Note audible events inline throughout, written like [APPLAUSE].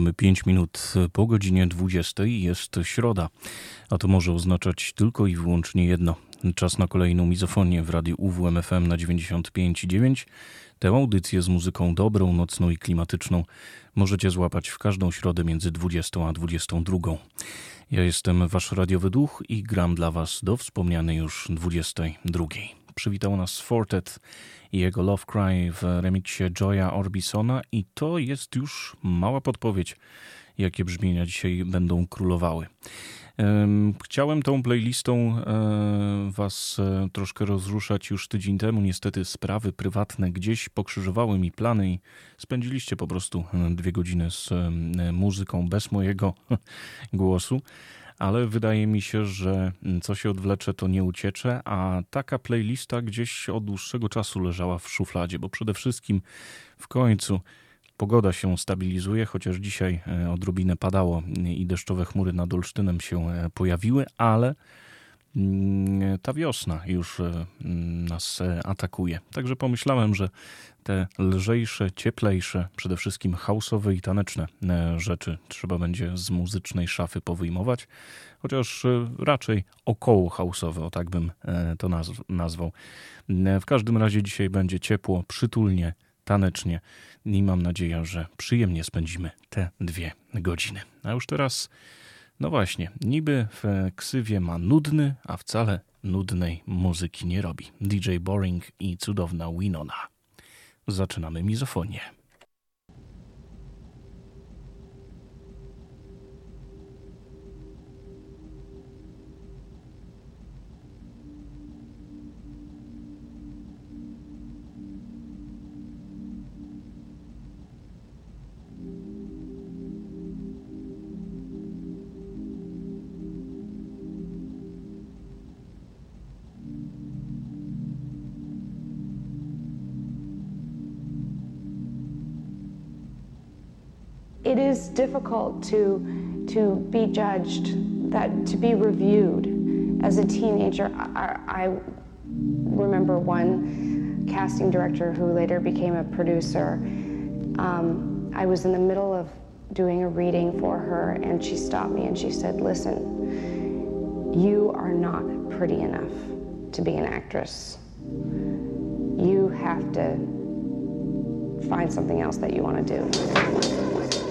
Mamy 5 minut po godzinie 20. Jest środa, a to może oznaczać tylko i wyłącznie jedno. Czas na kolejną mizofonię w radiu UWMFM na 95,9. Tę audycję z muzyką dobrą, nocną i klimatyczną możecie złapać w każdą środę między 20 a 22. Ja jestem wasz radiowy duch i gram dla was do wspomnianej już 22. Przywitał nas Fortet i jego Love Cry w remiksie Joya Orbisona i to jest już mała podpowiedź, jakie brzmienia dzisiaj będą królowały. Chciałem tą playlistą e, Was e, troszkę rozruszać już tydzień temu. Niestety sprawy prywatne gdzieś pokrzyżowały mi plany i spędziliście po prostu e, dwie godziny z muzyką bez mojego [LAUGHS] głosu ale wydaje mi się, że mm, co się odwlecze, to nie uciecze, a taka playlista gdzieś od dłuższego czasu leżała w szufladzie, bo przede wszystkim w końcu pogoda się stabilizuje, chociaż dzisiaj e, odrobinę padało i deszczowe chmury nad Olsztynem się e, pojawiły, ale ta wiosna już e, mm, nas atakuje. Także pomyślałem, że te lżejsze, cieplejsze, przede wszystkim hausowe i taneczne e, rzeczy trzeba będzie z muzycznej szafy powyjmować, chociaż e, raczej około hausowe, o tak bym e, to nazwał. W każdym razie dzisiaj będzie ciepło, przytulnie, tanecznie i mam nadzieję, że przyjemnie spędzimy te dwie godziny. A już teraz, no właśnie, niby w ksywie ma nudny, a wcale nudnej muzyki nie robi. DJ Boring i cudowna Winona. Zaczynamy mizofonię. It is difficult to to be judged, that to be reviewed. As a teenager, I, I remember one casting director who later became a producer. Um, I was in the middle of doing a reading for her, and she stopped me and she said, "Listen, you are not pretty enough to be an actress. You have to." Find something else that you want to do.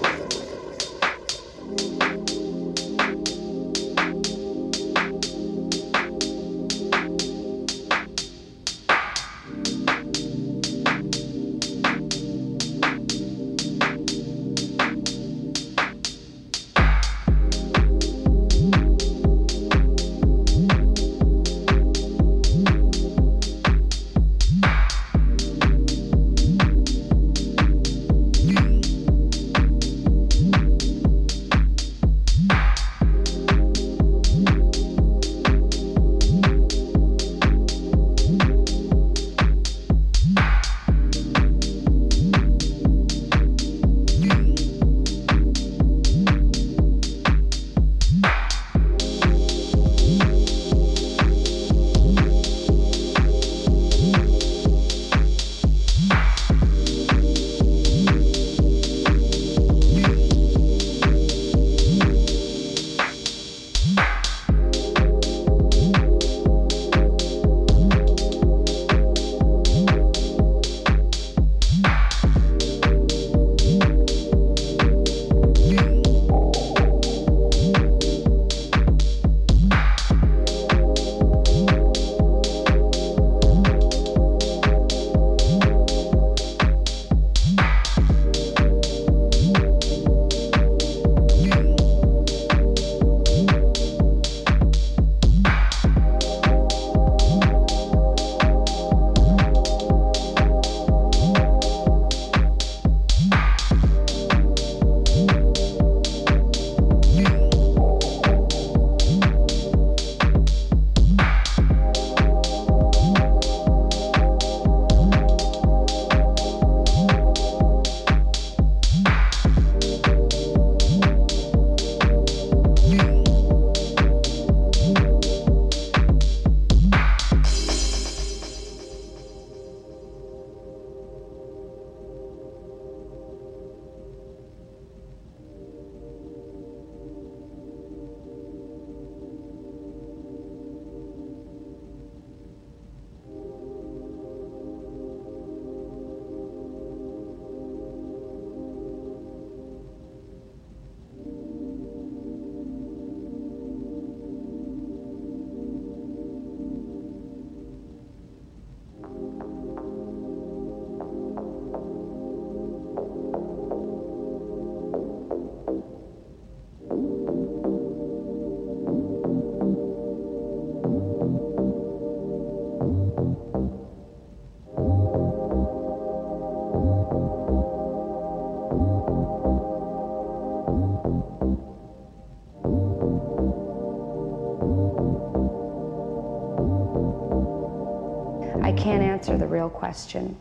question.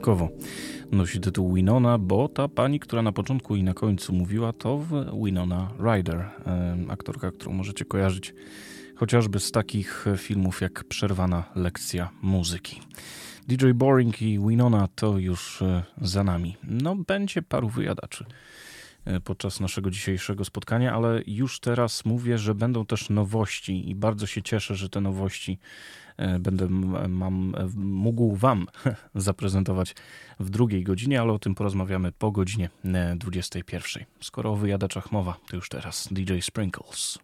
Nieprzypadkowo nosi tytuł Winona, bo ta pani, która na początku i na końcu mówiła, to Winona Ryder, aktorka, którą możecie kojarzyć chociażby z takich filmów jak Przerwana lekcja muzyki. DJ Boring i Winona to już e, za nami. No, będzie paru wyjadaczy podczas naszego dzisiejszego spotkania, ale już teraz mówię, że będą też nowości i bardzo się cieszę, że te nowości E, będę mam, mógł Wam [LAUGHS] zaprezentować w drugiej godzinie, ale o tym porozmawiamy po godzinie 21. E, Skoro o wyjadaczach mowa, to już teraz DJ Sprinkles.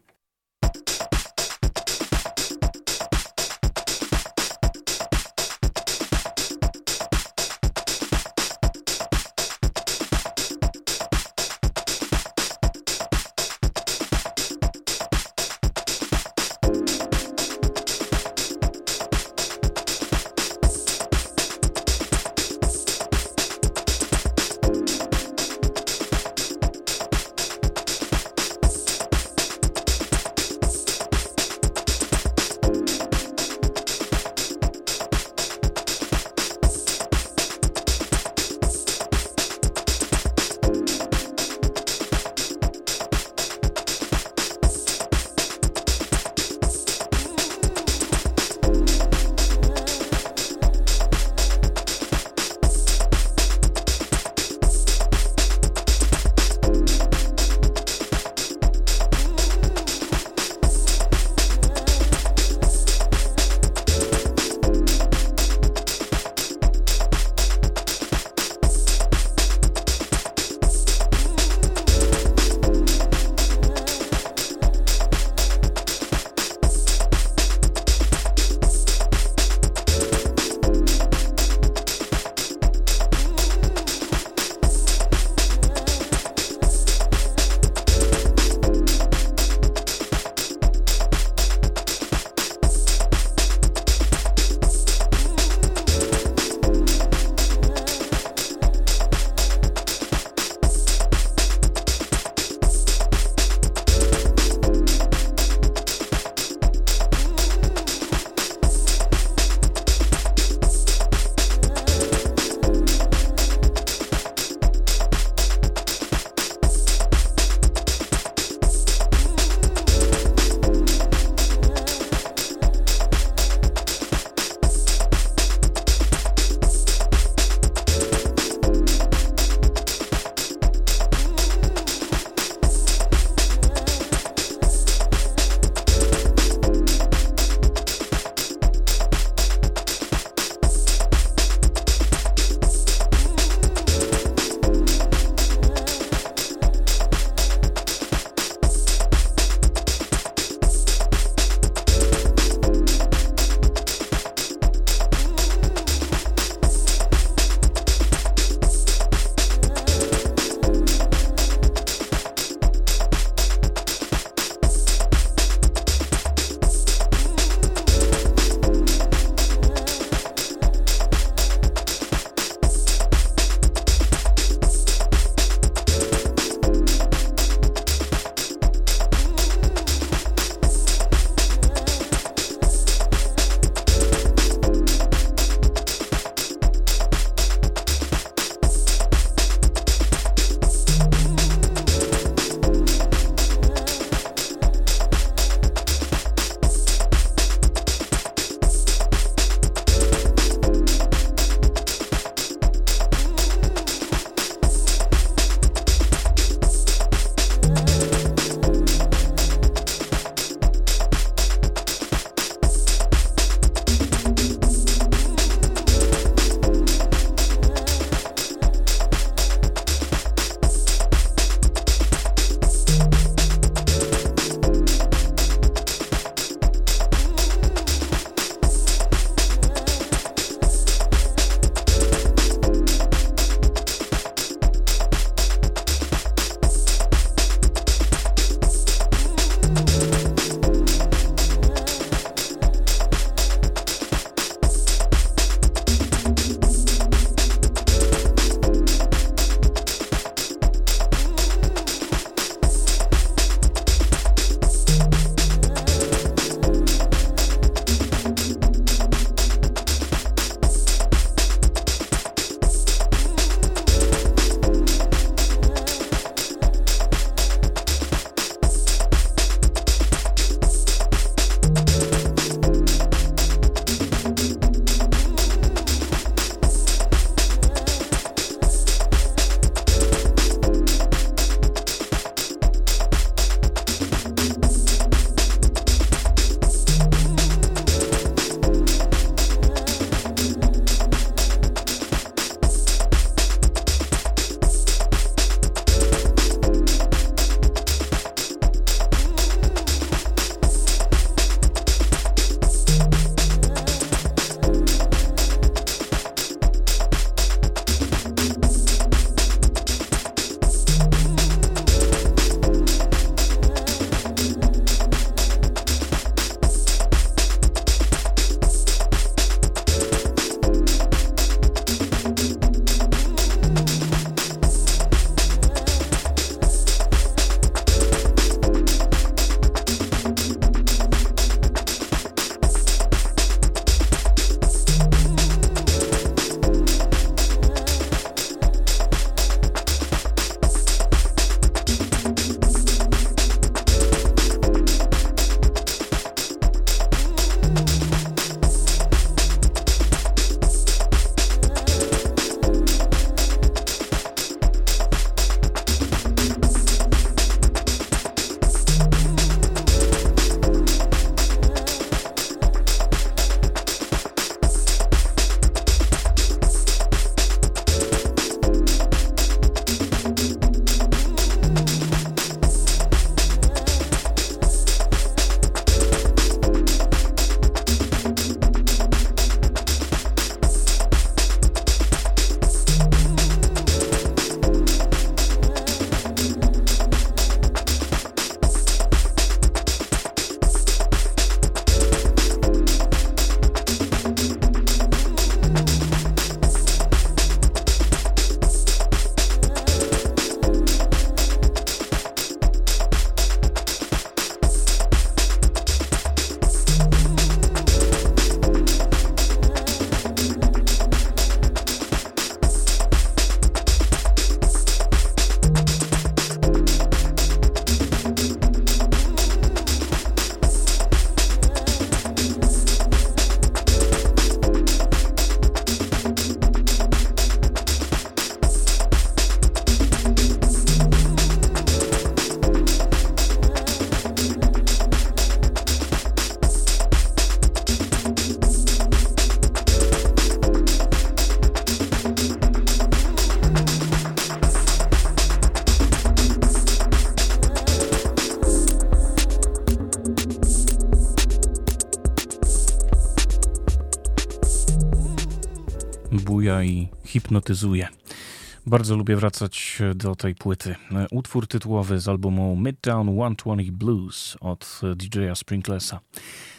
Hipnotyzuje. Bardzo lubię wracać do tej płyty. Utwór tytułowy z albumu Midtown 120 Blues od DJ-a Sprinklesa.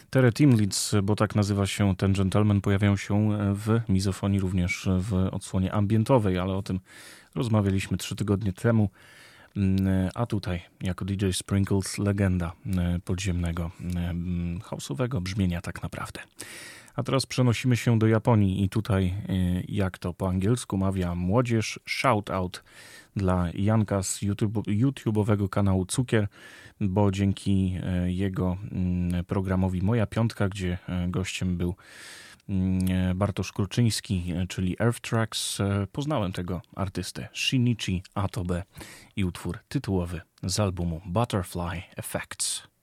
Tere Leads, bo tak nazywa się ten gentleman, pojawiają się w mizofonii również w odsłonie ambientowej, ale o tym rozmawialiśmy trzy tygodnie temu. A tutaj, jako DJ Sprinkles, legenda podziemnego, house'owego brzmienia tak naprawdę. A teraz przenosimy się do Japonii i tutaj, y, jak to po angielsku mawia młodzież, shout out dla Janka z YouTube, YouTube'owego kanału Cukier, bo dzięki y, jego mm, programowi Moja Piątka, gdzie y, gościem był mm, Bartosz Kruczyński, czyli Earth Tracks, poznałem tego artystę Shinichi Atobe i utwór tytułowy z albumu Butterfly Effects.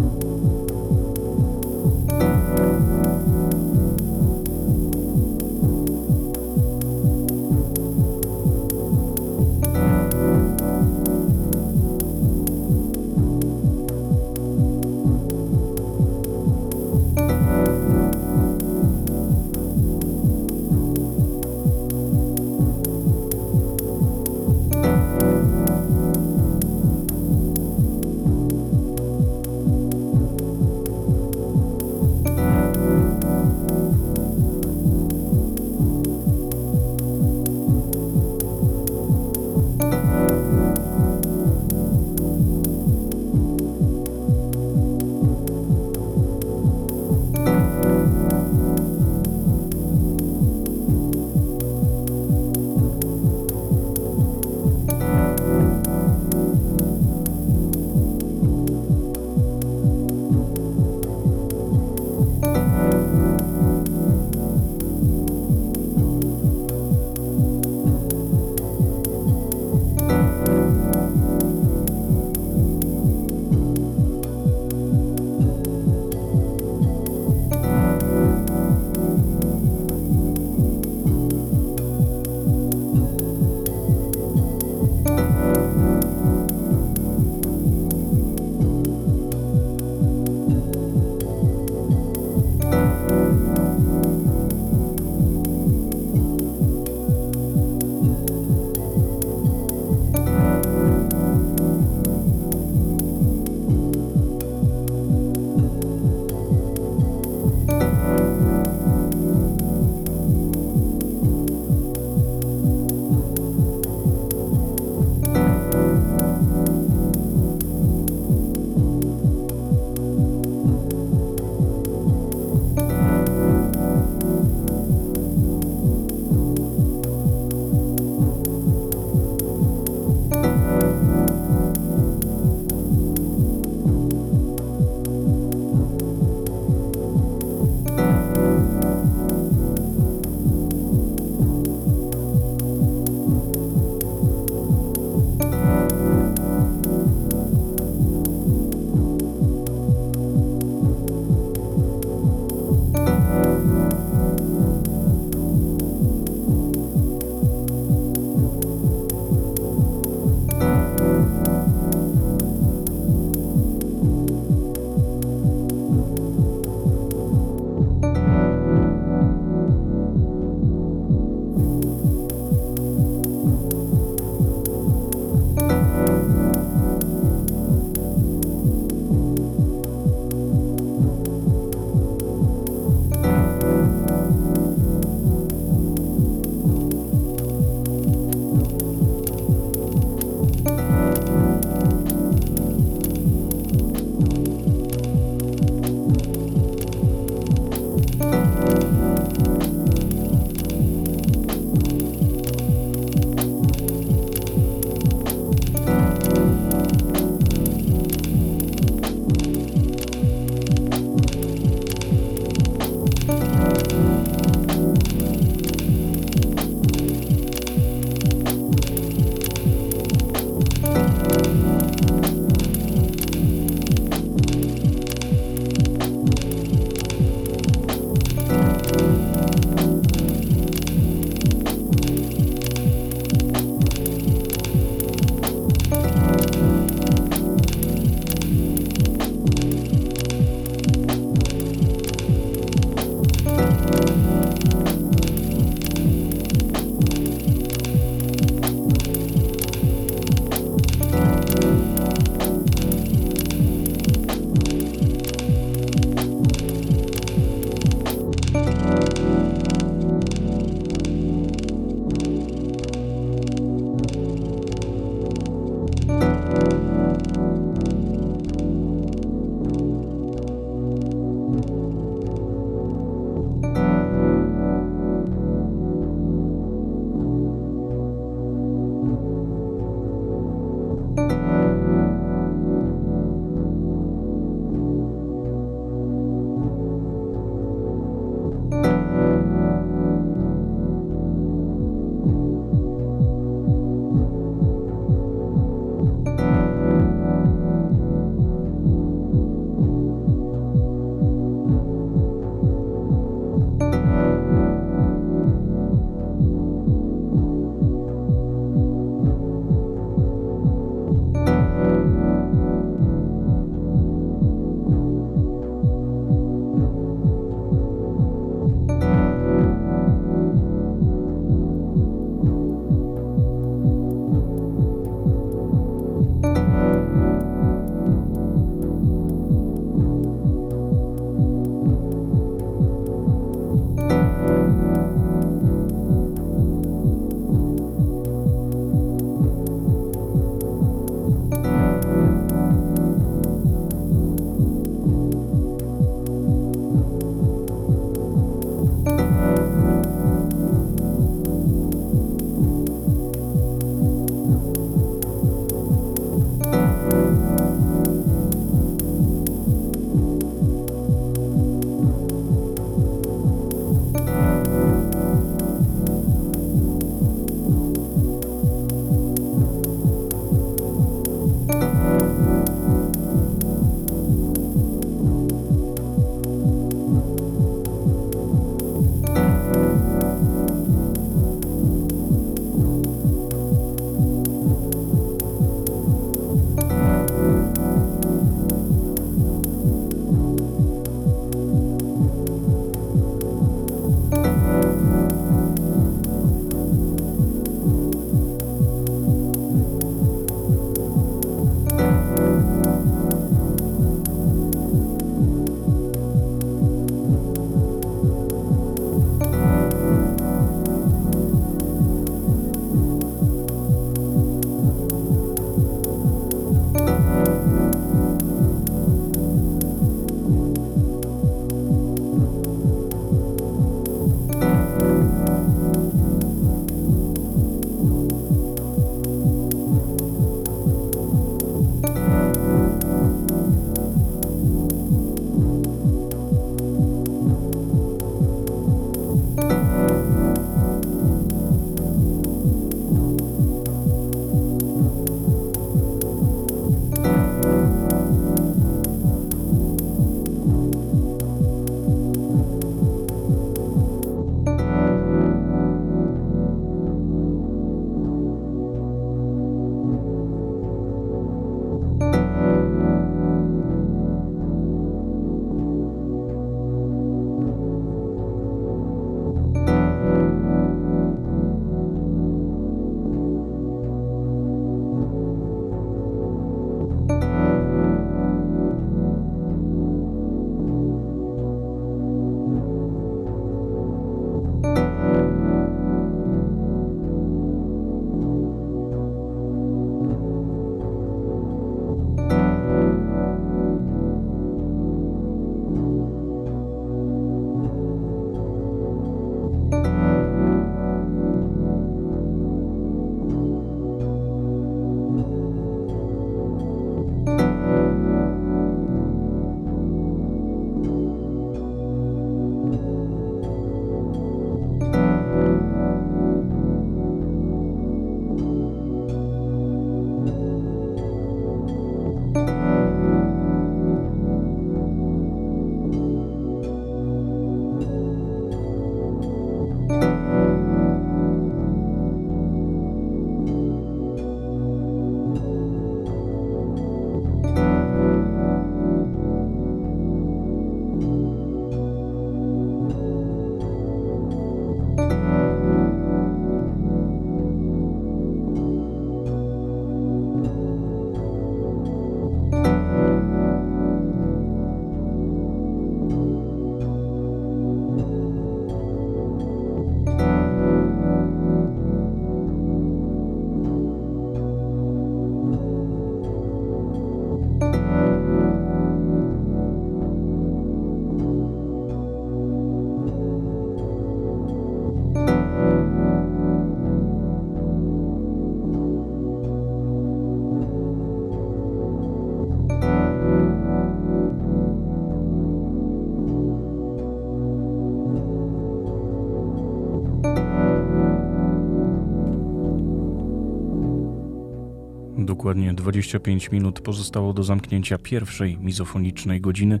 Dokładnie 25 minut pozostało do zamknięcia pierwszej mizofonicznej godziny.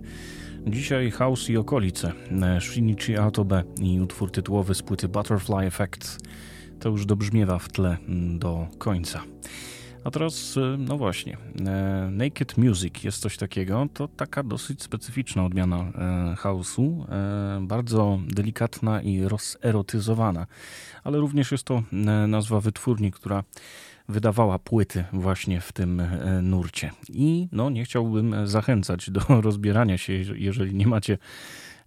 Dzisiaj House i okolice, e, Shinichi Atobe i utwór tytułowy z płyty Butterfly Effect. To już dobrzmiewa w tle mm, do końca. A teraz, e, no właśnie, e, Naked Music jest coś takiego. To taka dosyć specyficzna odmiana house'u, bardzo delikatna i rozerotyzowana, ale również jest to nazwa wytwórni, która wydawała płyty właśnie w tym e, nurcie. I no, nie chciałbym zachęcać do [LAUGHS] rozbierania się, jeżeli nie macie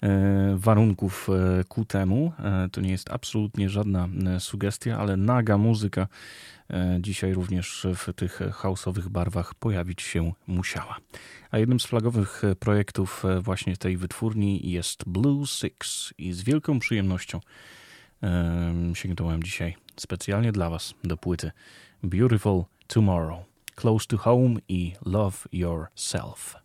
e, warunków e, ku temu. To nie jest absolutnie żadna sugestia, ale naga muzyka dzisiaj również w tych hausowych barwach pojawić się musiała. A jednym z flagowych projektów właśnie tej wytwórni jest Blue Six i z wielką przyjemnością sięgnąłem dzisiaj specjalnie dla Was do płyty Beautiful Tomorrow, Close to Home i Love Yourself.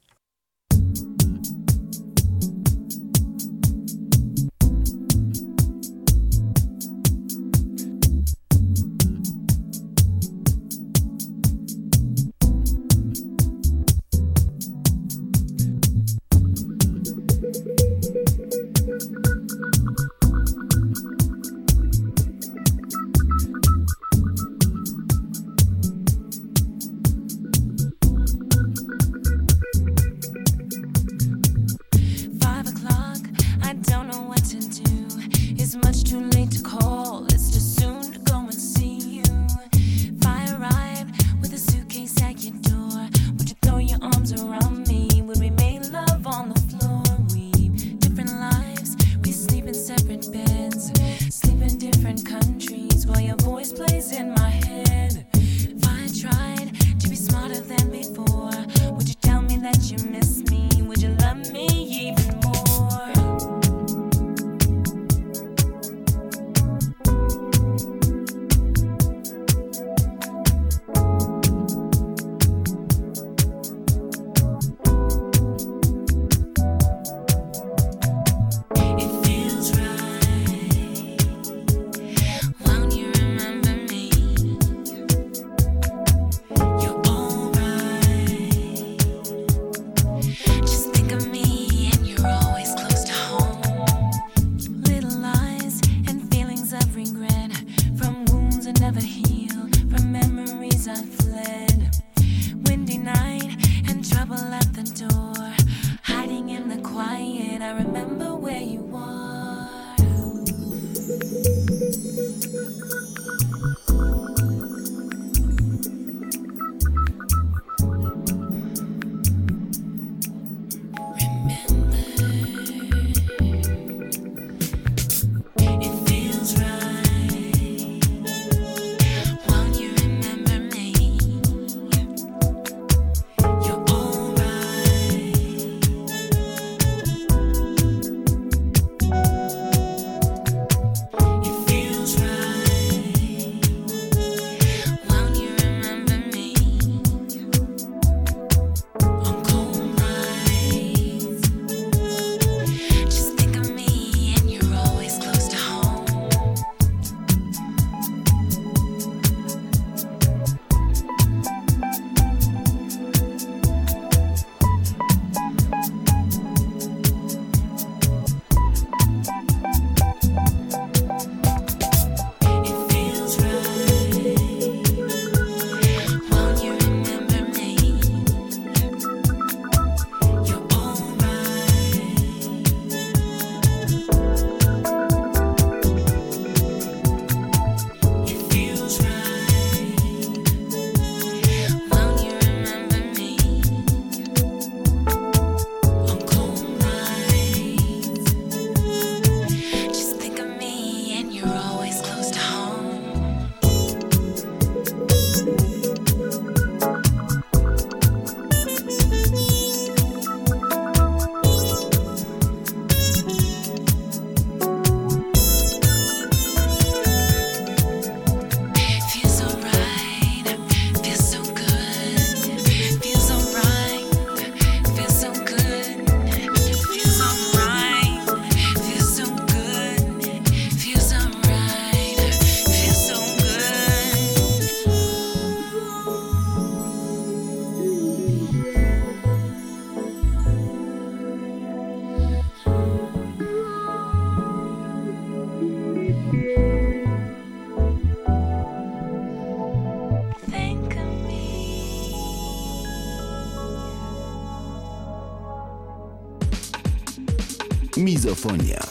Mizofonia.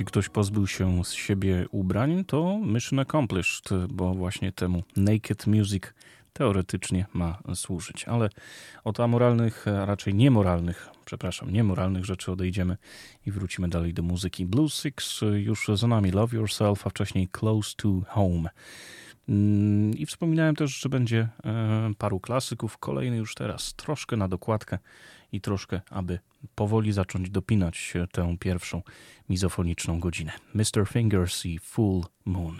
Jeśli ktoś pozbył się z siebie ubrań, to mission accomplished, bo właśnie temu naked music teoretycznie ma służyć. Ale od amoralnych, a raczej niemoralnych, przepraszam, niemoralnych rzeczy odejdziemy i wrócimy dalej do muzyki. Blue Six już za nami, Love Yourself, a wcześniej Close to Home. Mm, I wspominałem też, że będzie e, paru klasyków. Kolejny już teraz troszkę na dokładkę i troszkę, aby powoli zacząć dopinać tę pierwszą mizofoniczną godzinę. Mr. Fingers i Full Moon.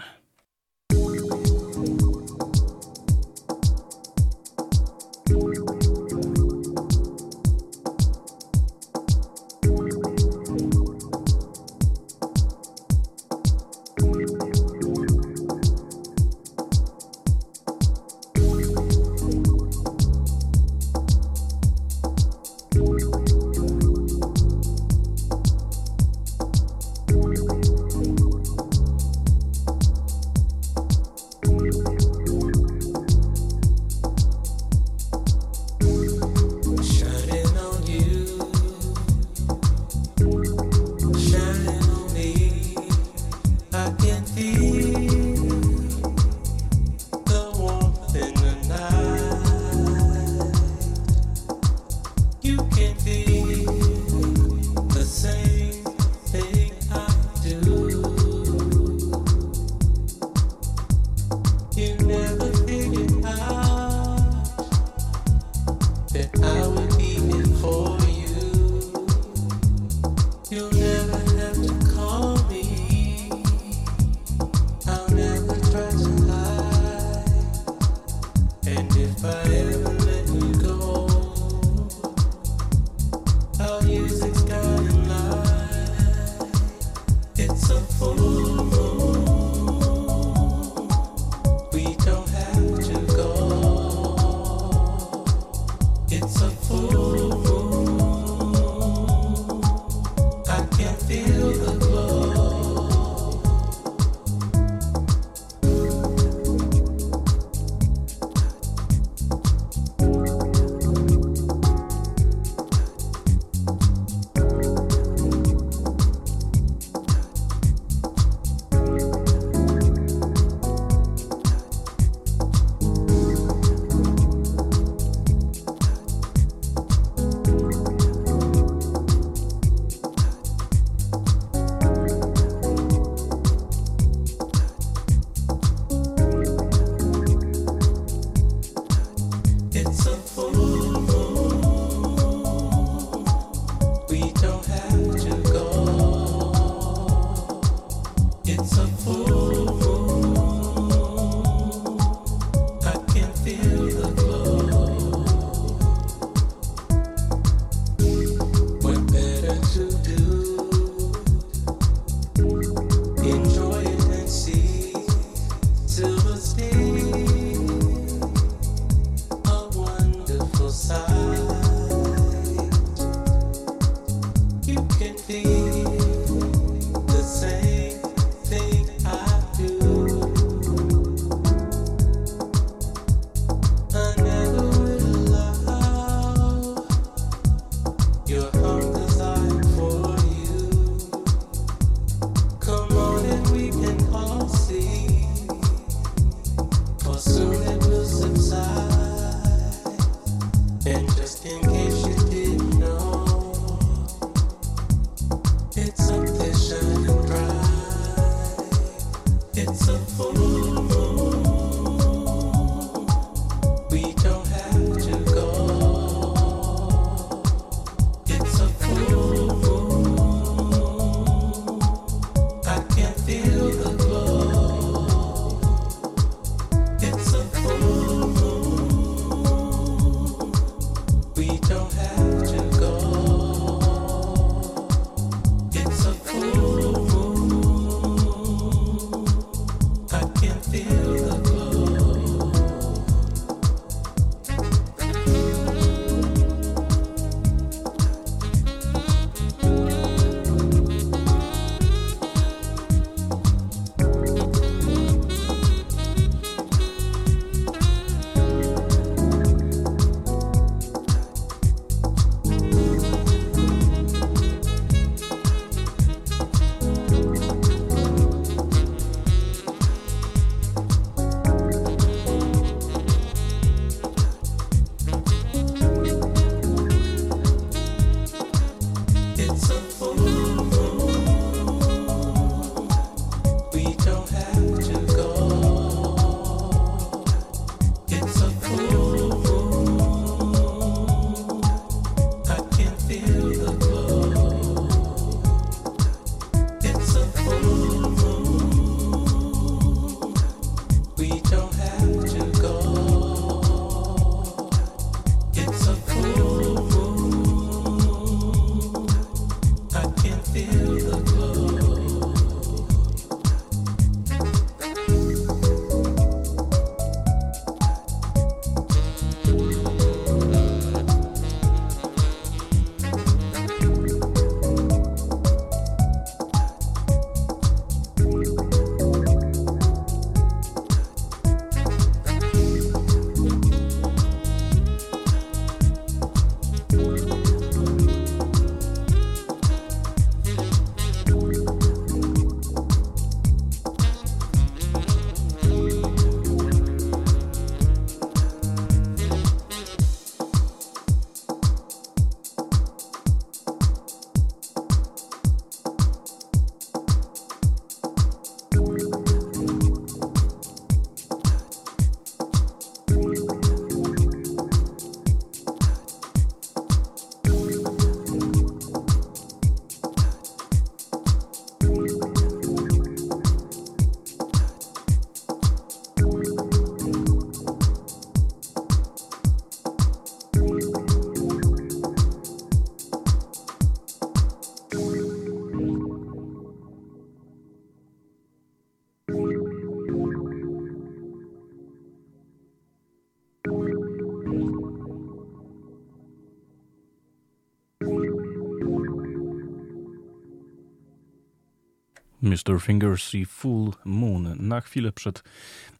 Mr. Fingers i Full Moon. Na chwilę przed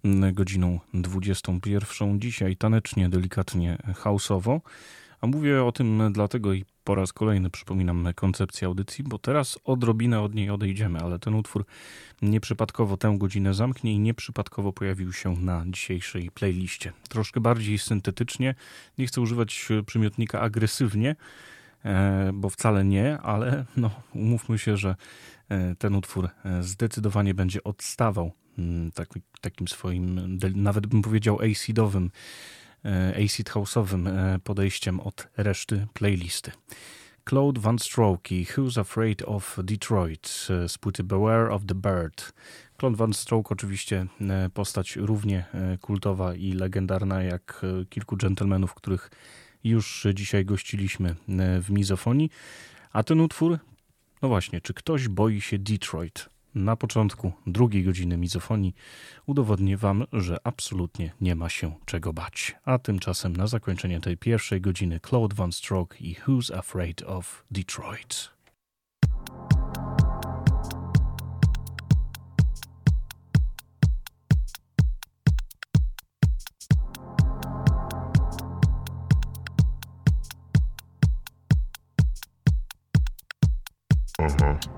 mm, godziną 21. Dzisiaj tanecznie, delikatnie, houseowo. A mówię o tym dlatego i po raz kolejny przypominam koncepcję audycji, bo teraz odrobinę od niej odejdziemy, ale ten utwór nieprzypadkowo tę godzinę zamknie i nieprzypadkowo pojawił się na dzisiejszej playliście. Troszkę bardziej syntetycznie, nie chcę używać przymiotnika agresywnie, bo wcale nie, ale no, umówmy się, że E, ten utwór e, zdecydowanie będzie odstawał mm, tak, takim swoim, nawet bym powiedział acidowym, e, acid house'owym podejściem od reszty playlisty. Claude Van Stroke Who's Afraid of Detroit z płyty Beware of the Bird. Claude Van Stroke oczywiście postać równie kultowa i legendarna jak kilku dżentelmenów, których już dzisiaj gościliśmy w Mizofonii. A ten utwór no właśnie, czy ktoś boi się Detroit? Na początku drugiej godziny mizofonii udowodnię Wam, że absolutnie nie ma się czego bać. A tymczasem na zakończenie tej pierwszej godziny Claude Van Stroke i Who's Afraid of Detroit. Uh-huh.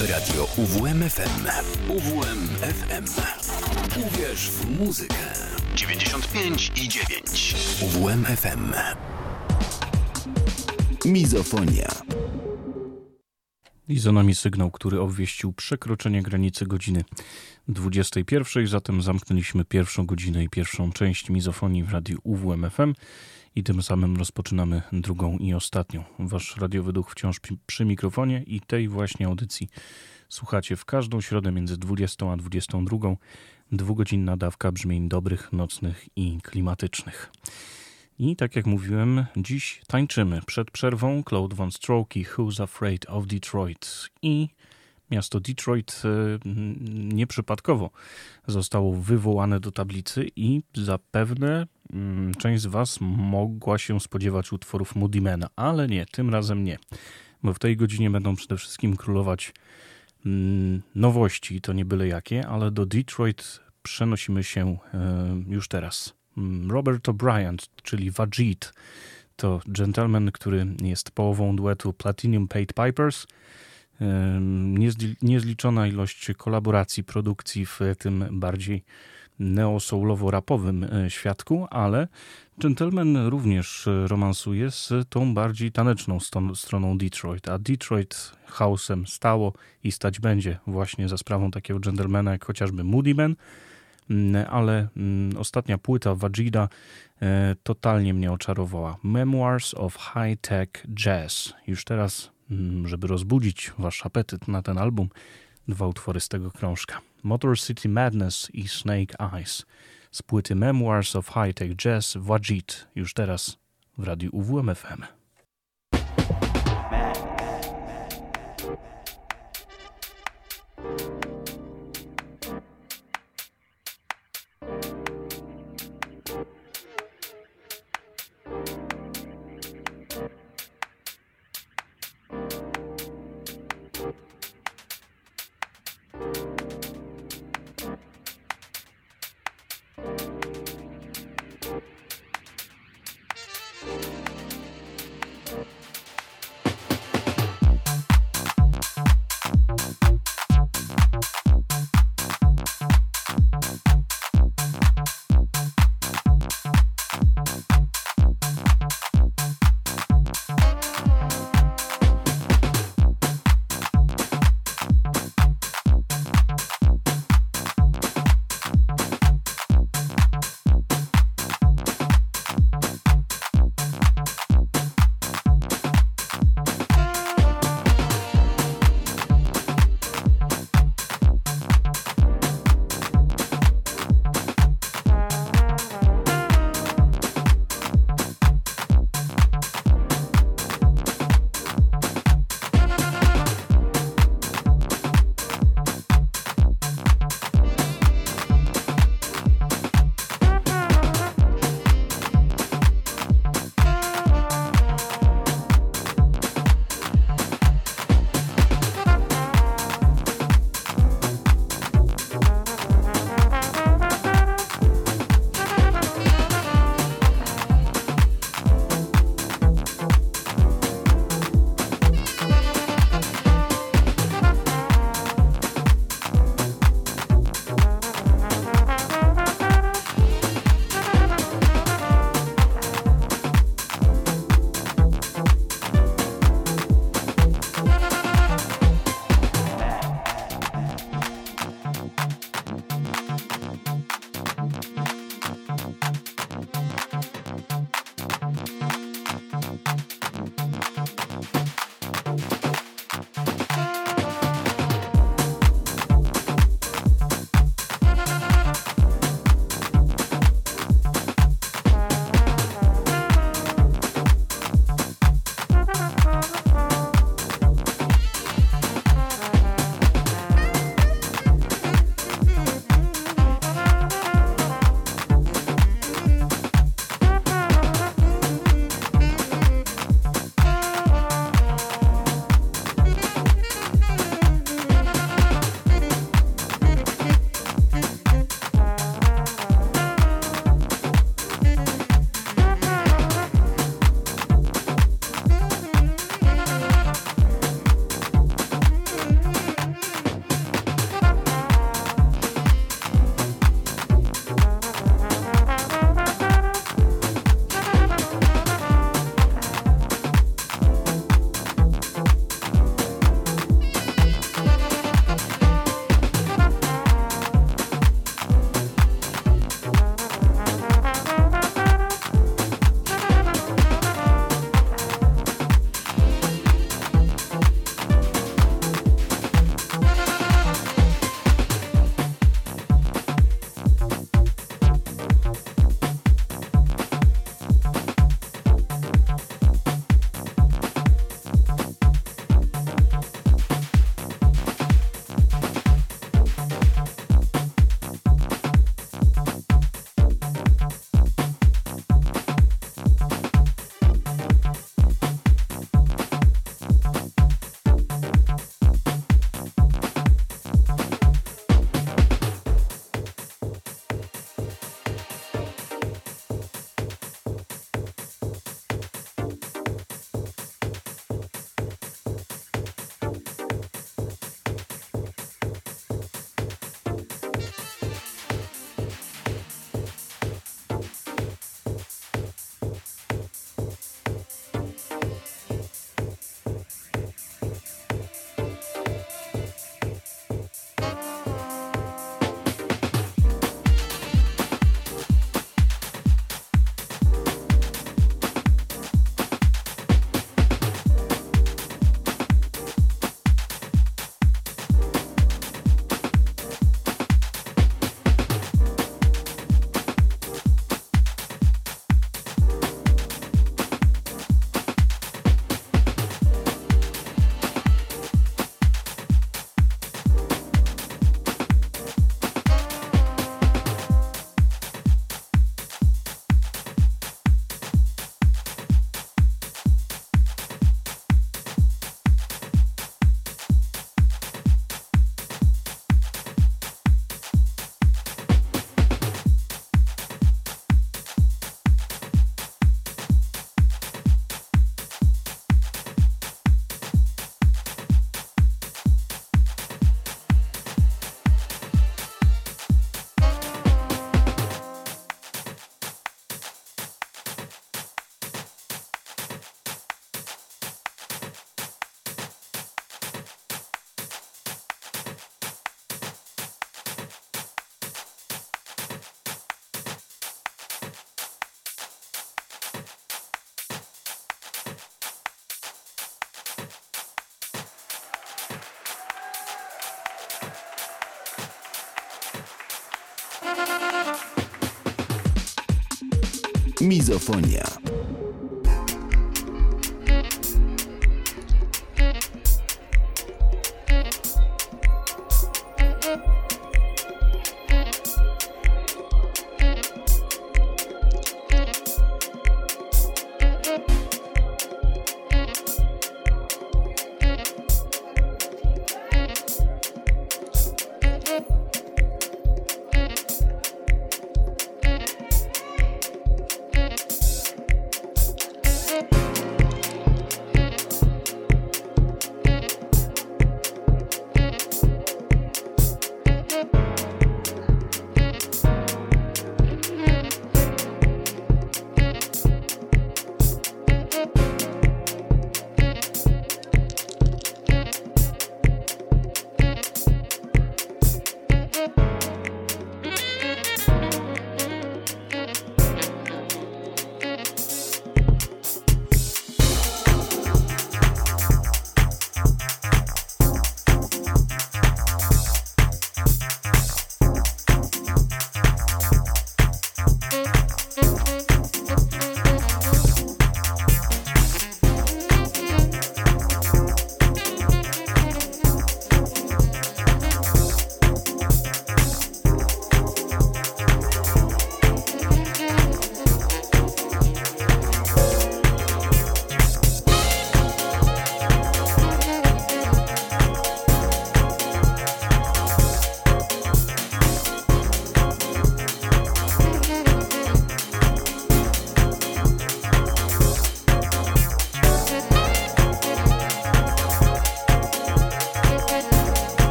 Radio UWMFM. UWMFM. Uwierz w muzykę. 95 i 9. UWMFM. Mizofonia. I za nami sygnał, który obwieścił przekroczenie granicy godziny 21. Zatem zamknęliśmy pierwszą godzinę i pierwszą część mizofonii w radiu UWMFM i tym samym rozpoczynamy drugą i ostatnią. Wasz radiowy duch wciąż przy mikrofonie i tej właśnie audycji słuchacie w każdą środę między 20 a 22. Dwugodzinna dawka brzmień dobrych, nocnych i klimatycznych. I tak jak mówiłem, dziś tańczymy. Przed przerwą Claude Von Stroke i Who's Afraid of Detroit. I miasto Detroit e, nieprzypadkowo zostało wywołane do tablicy i zapewne część z Was mogła się spodziewać utworów Moodymana, ale nie, tym razem nie. Bo w tej godzinie będą przede wszystkim królować mm, nowości, to nie byle jakie, ale do Detroit przenosimy się e, już teraz. Mm, Robert O'Brien, czyli Vajit, to gentleman, który jest połową duetu Platinum Paid Pipers. Niezliczona ilość kolaboracji, produkcji w tym bardziej neo-soulowo-rapowym e, świadku, ale Gentleman również romansuje z tą bardziej taneczną stroną Detroit, a Detroit house'em stało i stać będzie właśnie za sprawą takiego gentlemana jak chociażby Moody Man, Mm, ale mm, ostatnia płyta Vajida e, totalnie mnie oczarowała. Memoirs of High Tech Jazz. Już teraz, mm, żeby rozbudzić wasz apetyt na ten album, dwa utwory z tego krążka. Motor City Madness i Snake Eyes z płyty Memoirs of High Tech Jazz Vajid. Już teraz w radiu UWMFM. Mizofonia.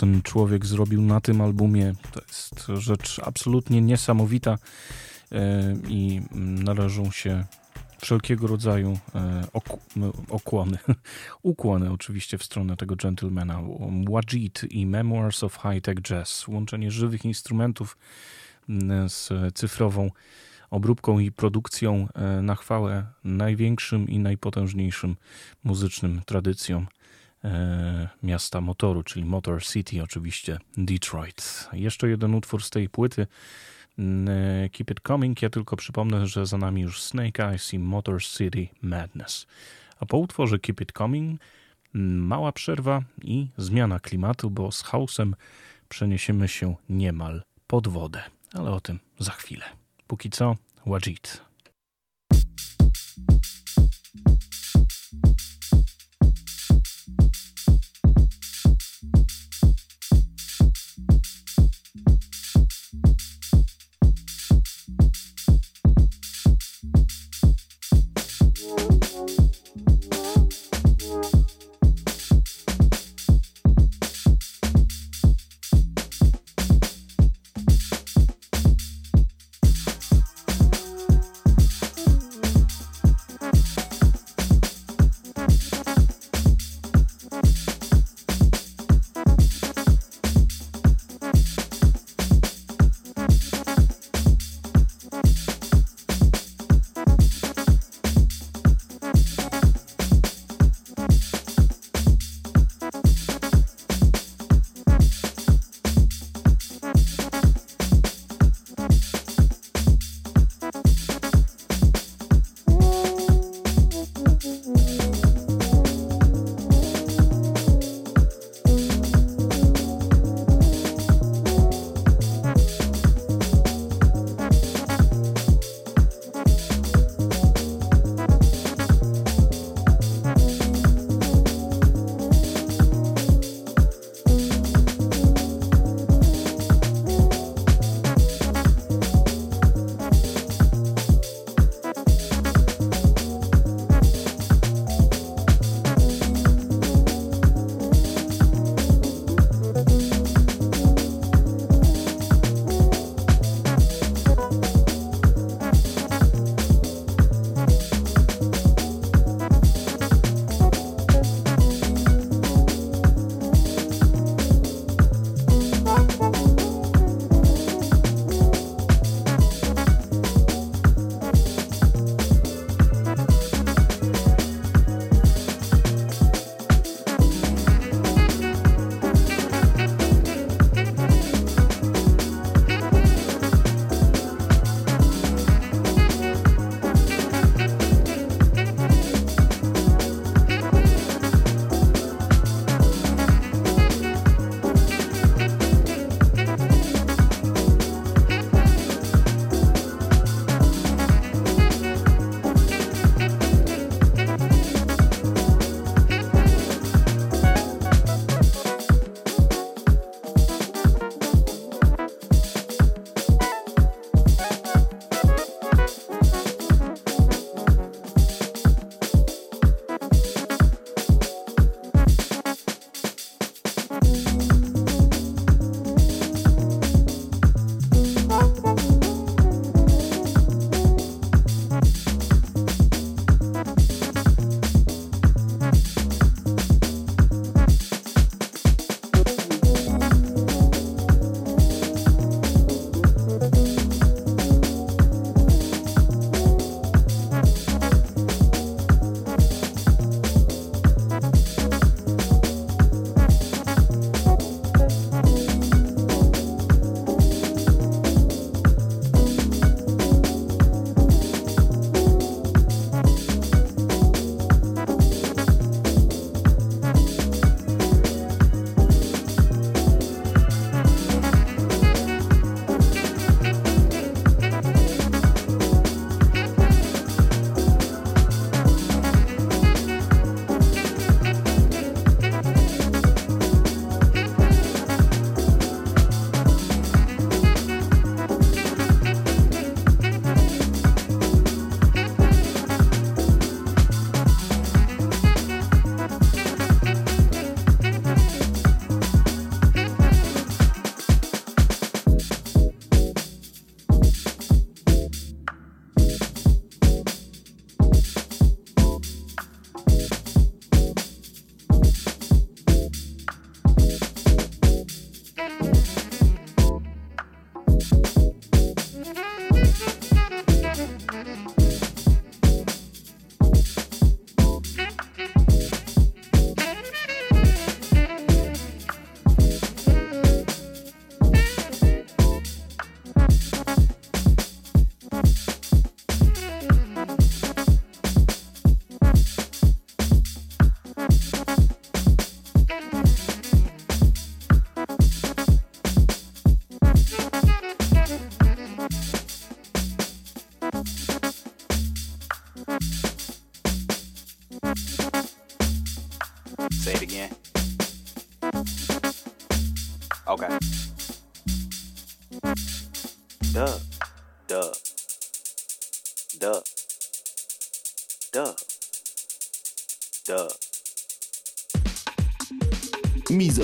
Ten człowiek zrobił na tym albumie, to jest rzecz absolutnie niesamowita e, i należą się wszelkiego rodzaju e, okłony, [LAUGHS] ukłony oczywiście w stronę tego gentlemana. Wajid i Memoirs of High Tech Jazz, łączenie żywych instrumentów z cyfrową obróbką i produkcją e, na chwałę największym i najpotężniejszym muzycznym tradycjom miasta motoru, czyli Motor City, oczywiście Detroit. Jeszcze jeden utwór z tej płyty. E, Keep It Coming. Ja tylko przypomnę, że za nami już Snake Eyes i Motor City Madness. A po utworze Keep It Coming mała przerwa i zmiana klimatu, bo z hausem przeniesiemy się niemal pod wodę. Ale o tym za chwilę. Póki co, Wajid.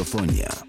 Mizofonia.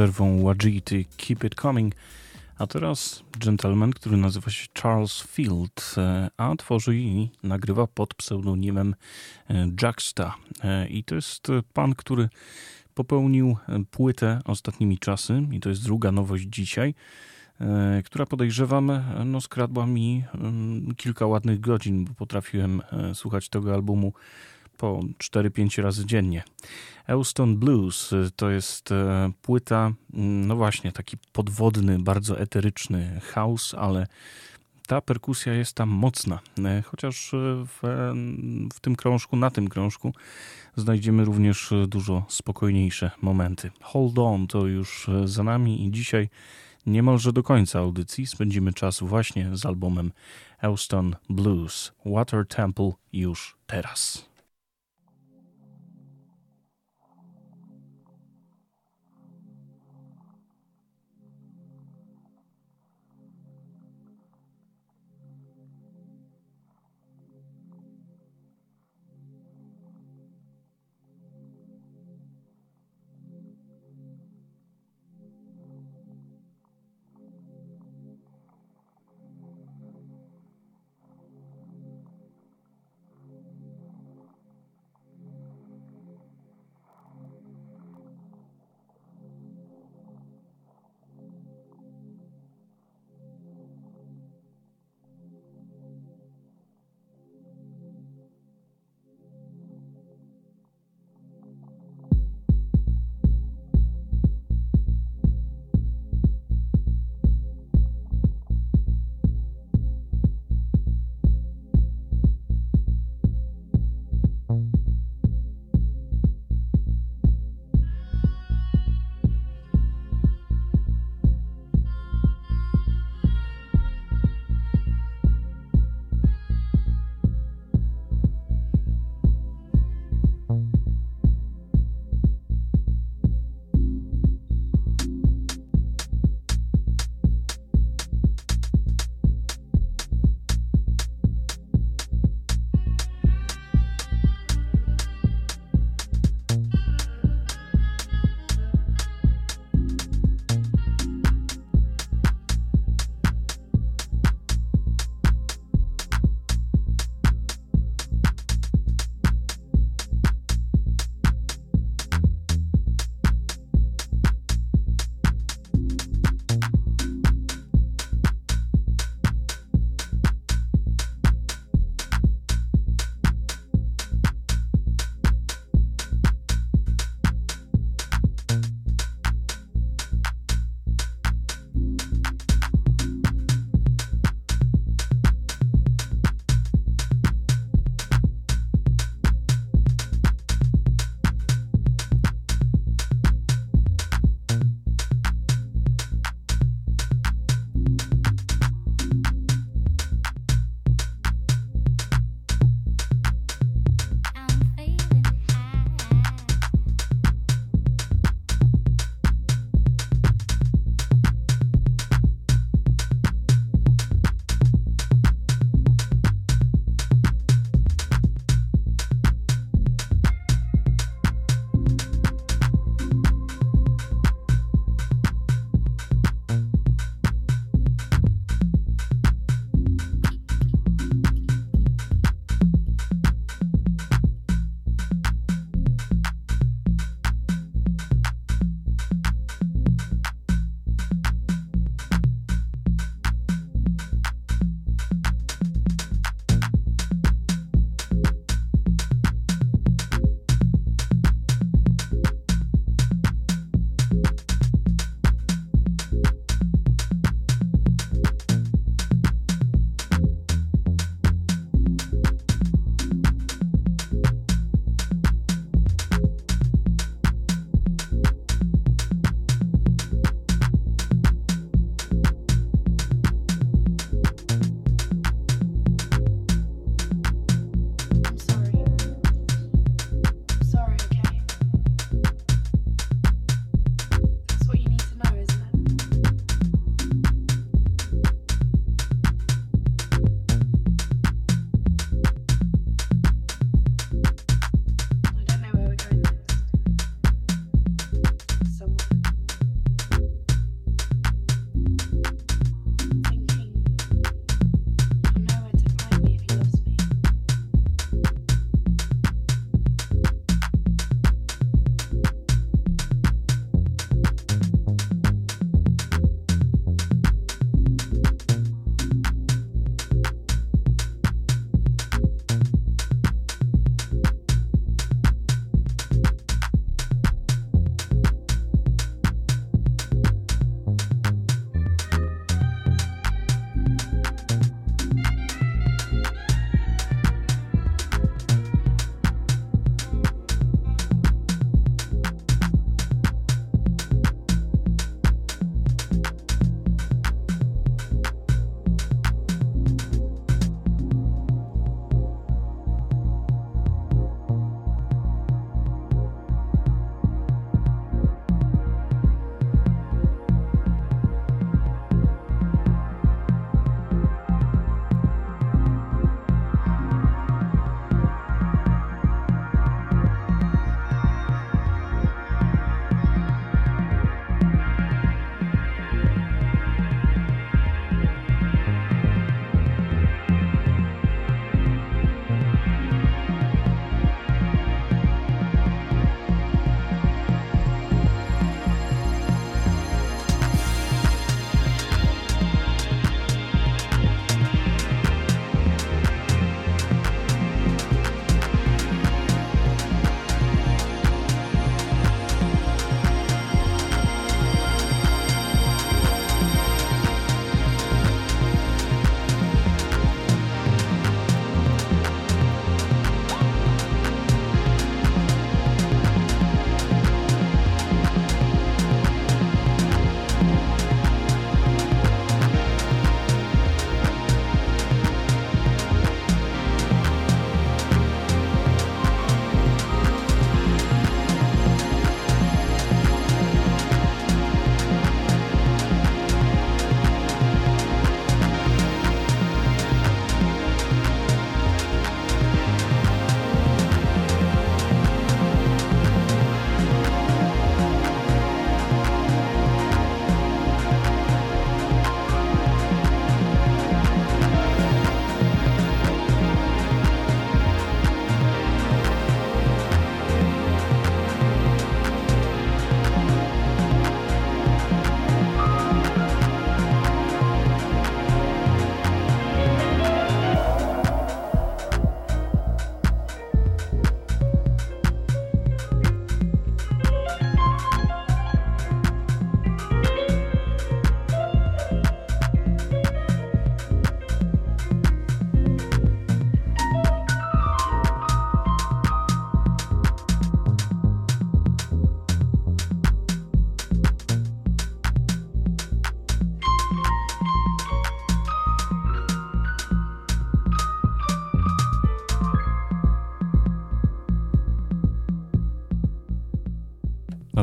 Przerwą Wajity Keep It Coming, a teraz gentleman, który nazywa się Charles Field, e, a tworzy i nagrywa pod pseudonimem e, Jacksta. E, I to jest pan, który popełnił płytę ostatnimi czasy, i to jest druga nowość dzisiaj, która podejrzewam, no skradła mi mm, kilka ładnych godzin, bo potrafiłem słuchać tego albumu po 4-5 razy dziennie. Euston Blues y, to jest e, płyta, mm, no właśnie, taki podwodny, bardzo eteryczny house, ale ta perkusja jest tam mocna. E, chociaż w, w tym krążku, na tym krążku znajdziemy również dużo spokojniejsze momenty. Hold On to już za nami i dzisiaj niemalże do końca audycji spędzimy czas właśnie z albumem Euston Blues. Water Temple już teraz.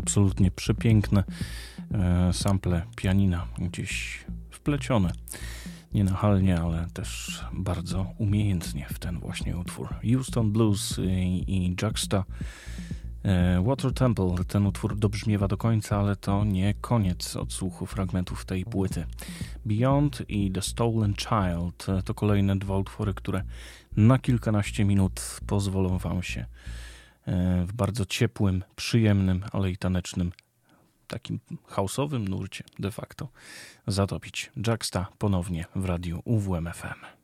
Absolutnie przepiękne e, sample pianina gdzieś wplecione. Nie nachalnie, ale też bardzo umiejętnie w ten właśnie utwór. Houston Blues i, Juxta. E, Water Temple, ten utwór dobrzmiewa do końca, ale to nie koniec odsłuchu fragmentów tej płyty. Beyond i The Stolen Child to kolejne dwa utwory, które na kilkanaście minut pozwolą Wam się e, w bardzo ciepłym, przyjemnym, ale i tanecznym, takim house'owym nurcie de facto zatopić. Jacksta ponownie w radiu UWMFM.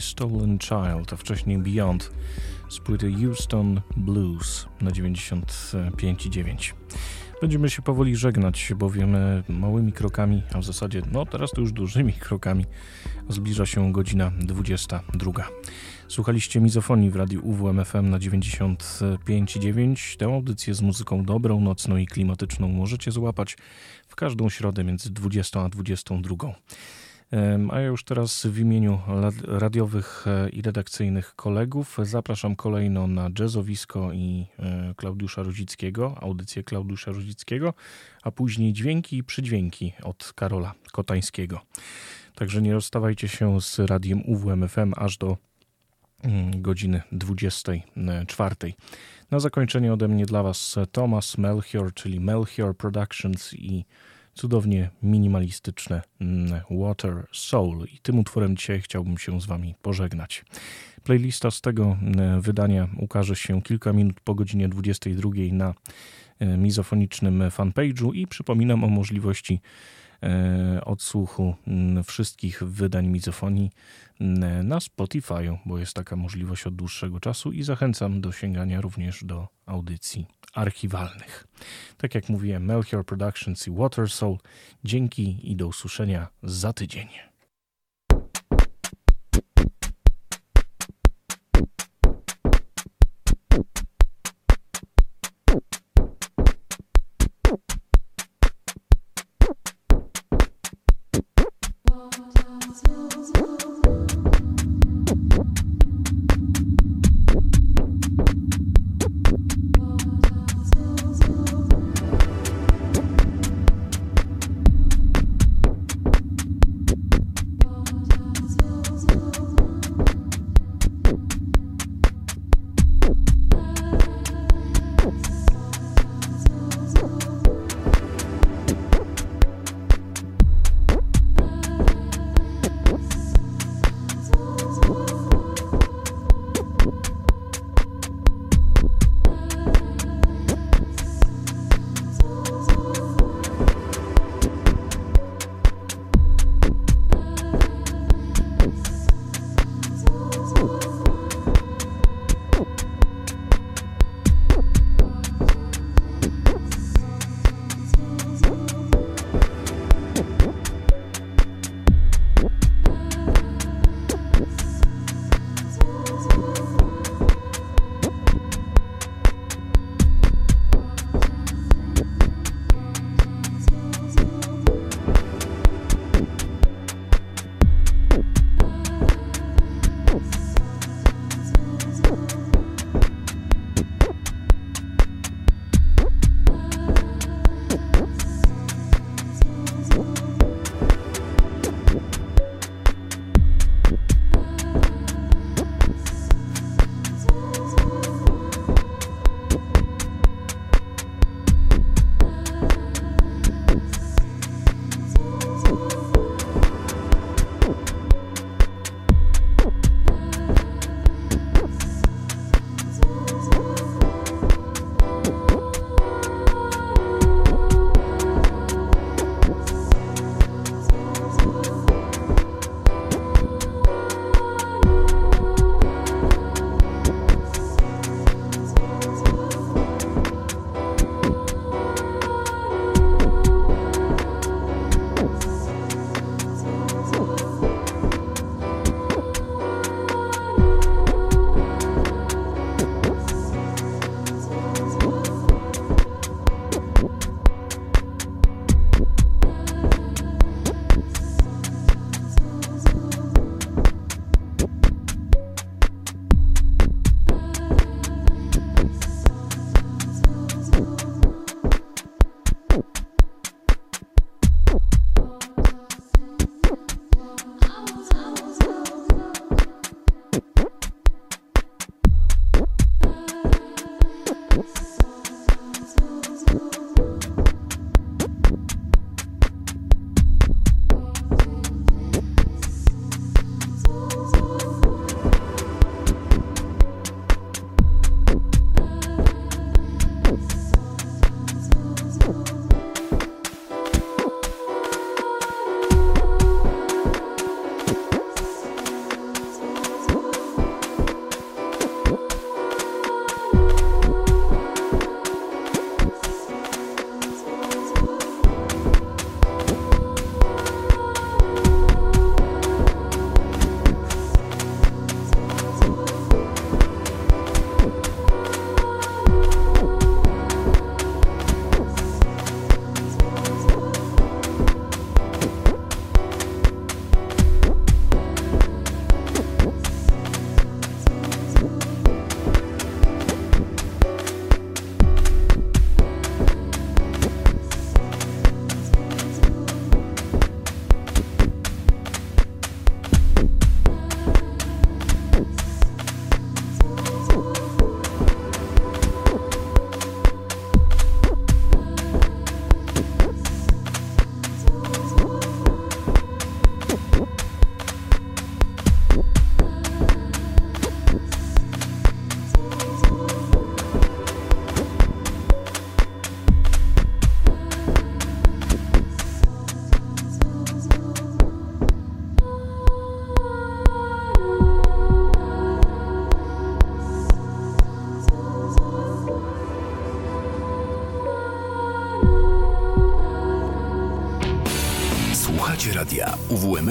Stolen Child, a wcześniej Beyond z płyty Houston Blues na 95,9. Będziemy się powoli żegnać, bowiem małymi krokami, a w zasadzie, no teraz to już dużymi [LAUGHS] krokami, zbliża się godzina 22. Słuchaliście mizofonii w radiu UWMFM na 95,9. Tę audycję z muzyką dobrą, nocną i klimatyczną możecie złapać w każdą środę między 20 a 22. A ja już teraz w imieniu radiowych e, i redakcyjnych kolegów zapraszam kolejno na jazzowisko i e, Klaudiusza Ruzickiego, audycję Klaudiusza Ruzickiego, a później dźwięki i przydźwięki od Karola Kotańskiego. Także nie rozstawajcie się z radiem UWMFM aż do mm, godziny 24. Na zakończenie ode mnie dla Was Thomas Melchior, czyli Melchior Productions i cudownie minimalistyczne mm, Water Soul. I tym utworem dzisiaj chciałbym się z Wami pożegnać. Playlista z tego mm, wydania ukaże się kilka minut po godzinie 22 na e, mizofonicznym fanpage'u i przypominam o możliwości e, odsłuchu mm, wszystkich wydań mizofonii na Spotify, bo jest taka możliwość od dłuższego czasu i zachęcam do sięgania również do audycji archiwalnych. Tak jak mówiłem, Melchior Productions i Water Soul. Dzięki i do usłyszenia za tydzień.